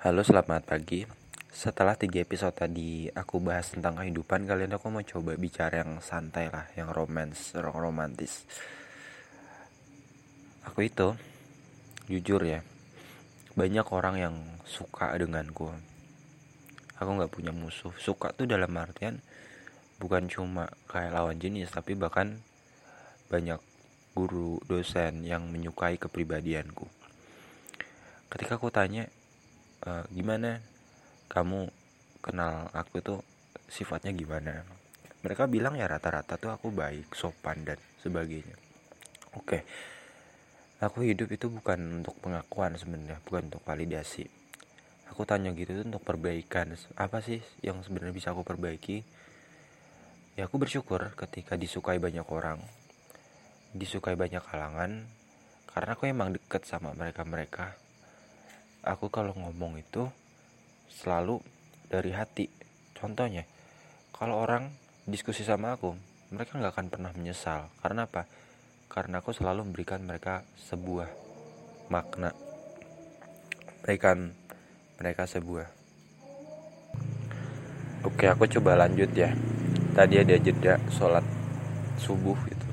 Halo selamat pagi. Setelah tiga episode tadi aku bahas tentang kehidupan Kalian aku mau coba bicara yang santai lah Yang romance, romantis. Aku itu Jujur ya Banyak orang yang suka denganku. Aku gak punya musuh. Suka tuh dalam artian Bukan cuma kayak lawan jenis Tapi bahkan banyak guru, dosen yang menyukai kepribadianku. Ketika aku tanya e, gimana? Kamu kenal aku tuh sifatnya gimana? Mereka bilang ya rata-rata tuh aku baik sopan dan sebagainya. Oke. Aku hidup itu bukan untuk pengakuan sebenarnya bukan untuk validasi. Aku tanya gitu tuh untuk perbaikan. Apa sih yang sebenarnya bisa aku perbaiki? Ya aku bersyukur ketika disukai banyak orang disukai banyak kalangan karena aku emang deket sama mereka-mereka aku kalau ngomong itu selalu dari hati. Contohnya kalau orang diskusi sama aku mereka nggak akan pernah menyesal. Karena apa? Karena aku selalu memberikan mereka sebuah makna. Berikan mereka sebuah. Oke aku coba lanjut ya. Tadi ada jeda sholat subuh gitu.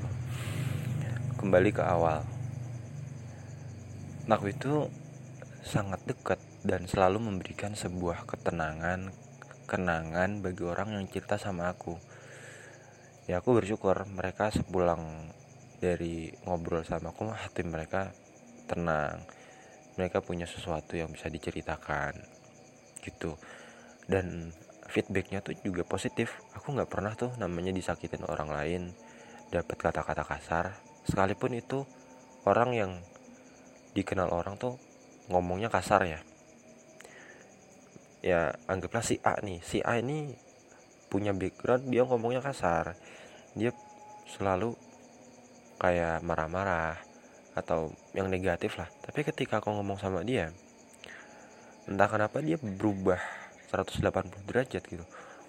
Kembali ke awal. Aku itu sangat dekat dan selalu memberikan sebuah ketenangan, kenangan bagi orang yang cerita sama aku. Ya aku bersyukur mereka sepulang dari ngobrol sama aku hati mereka tenang. Mereka punya sesuatu yang bisa diceritakan gitu. Dan feedbacknya tuh juga positif. Aku nggak pernah tuh namanya disakitin orang lain, dapat kata-kata kasar. Sekalipun itu orang yang dikenal orang tuh ngomongnya kasar ya. Ya anggaplah si A nih. Si A ini punya background dia ngomongnya kasar. Dia selalu kayak marah-marah atau yang negatif lah. Tapi ketika aku ngomong sama dia entah kenapa dia berubah 180 derajat gitu.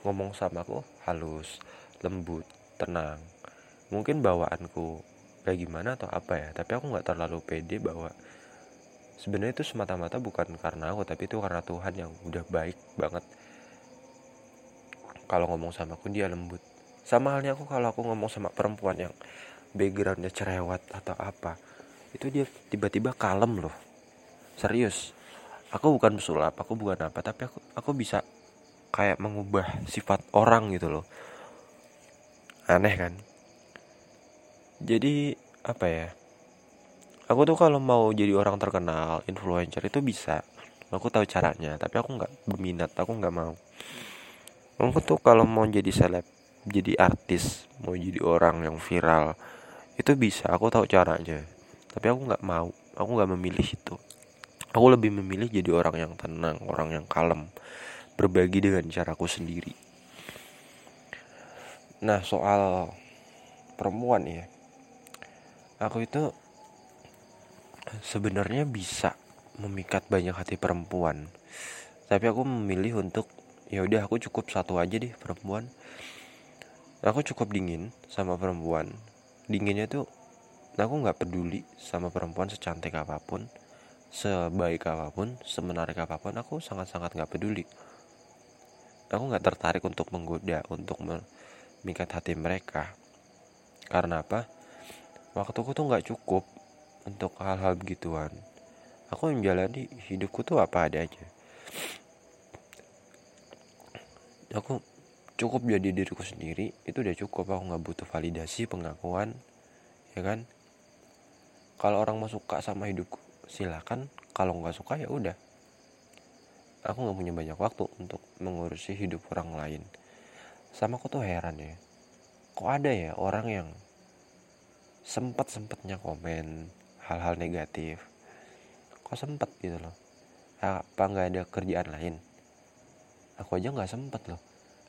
Ngomong sama aku halus lembut tenang. Mungkin bawaanku kayak gimana atau apa ya? Tapi aku nggak terlalu pede bahwa sebenarnya itu semata-mata bukan karena aku tapi itu karena Tuhan yang udah baik banget. Kalau ngomong sama aku dia lembut. Sama halnya aku kalau aku ngomong sama perempuan yang backgroundnya cerewet atau apa itu dia tiba-tiba kalem loh. Serius. Aku bukan pesulap aku bukan apa tapi aku aku bisa kayak mengubah sifat orang gitu loh. Aneh kan? Jadi apa ya aku tuh kalau mau jadi orang terkenal influencer itu bisa. Aku tahu caranya tapi aku nggak berminat aku nggak mau. Aku tuh kalau mau jadi seleb jadi artis mau jadi orang yang viral itu bisa aku tahu caranya. Tapi aku nggak mau aku nggak memilih itu. Aku lebih memilih jadi orang yang tenang orang yang kalem berbagi dengan caraku sendiri. Nah soal perempuan ya. Aku itu sebenarnya bisa memikat banyak hati perempuan. Tapi aku memilih untuk ya udah aku cukup satu aja deh perempuan. Aku cukup dingin sama perempuan. Dinginnya tuh aku nggak peduli sama perempuan secantik apa pun sebaik apa pun semenarik apa pun aku sangat-sangat nggak peduli. Aku nggak tertarik untuk menggoda untuk memikat hati mereka. Karena apa? Waktuku tuh nggak cukup untuk hal-hal begituan. Aku menjalani hidupku tuh apa adanya aku cukup jadi diriku sendiri itu udah cukup. Aku nggak butuh validasi pengakuan ya kan? Kalau orang mau suka sama hidupku silakan. Kalau nggak suka ya udah. Aku nggak punya banyak waktu untuk mengurusi hidup orang lain. Sama aku tuh heran ya. Kok ada ya orang yang sempat sempatnya komen hal-hal negatif. Kok sempet gitu loh? Apa nggak ada kerjaan lain? Aku aja nggak sempet loh.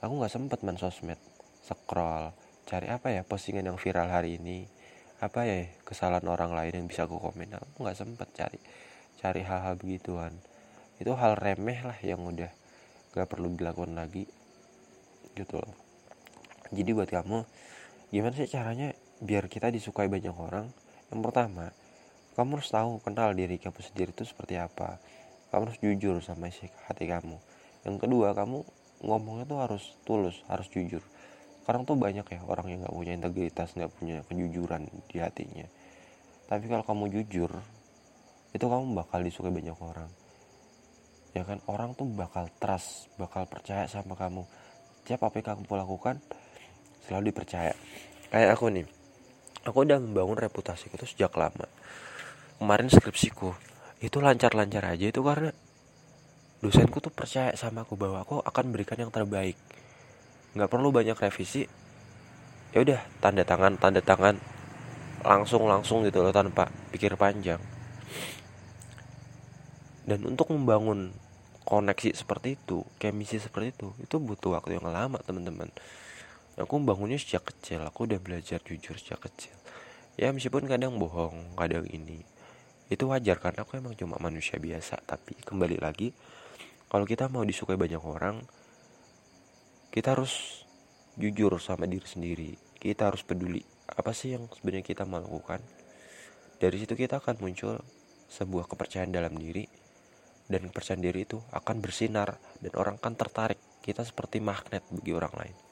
Aku nggak sempet main sosmed. Scroll. Cari apa ya postingan yang viral hari ini? Apa ya kesalahan orang lain yang bisa aku komen? Aku nggak sempet cari cari hal-hal begituan. Itu hal remeh lah yang udah gak perlu dilakukan lagi. Gitu loh. Jadi buat kamu gimana sih caranya biar kita disukai banyak orang? Yang pertama kamu harus tahu kenal diri kamu sendiri itu seperti apa. Kamu harus jujur sama isi hati kamu. Yang kedua kamu ngomongnya tuh harus tulus harus jujur. Sekarang tuh banyak ya orang yang nggak punya integritas nggak punya kejujuran di hatinya. Tapi kalau kamu jujur itu kamu bakal disukai banyak orang. Ya kan? Orang tuh bakal trust bakal percaya sama kamu. Setiap apa yang kamu lakukan selalu dipercaya. Kayak aku nih. Aku udah membangun reputasiku tuh sejak lama kemarin skripsiku itu lancar-lancar aja itu karena dosenku tuh percaya sama aku bahwa aku akan berikan yang terbaik. Nggak perlu banyak revisi ya udah tanda tangan tanda tangan langsung langsung gitu loh tanpa pikir panjang. Dan untuk membangun koneksi seperti itu chemistry seperti itu itu butuh waktu yang lama teman-teman. Aku membangunnya sejak kecil aku udah belajar jujur sejak kecil. Ya meskipun kadang bohong kadang ini itu wajar karena aku emang cuma manusia biasa. Tapi kembali lagi kalau kita mau disukai banyak orang kita harus jujur sama diri sendiri. Kita harus peduli apa sih yang sebenarnya kita mau lakukan. Dari situ kita akan muncul sebuah kepercayaan dalam diri. Dan kepercayaan diri itu akan bersinar. Dan orang akan tertarik. Kita seperti magnet bagi orang lain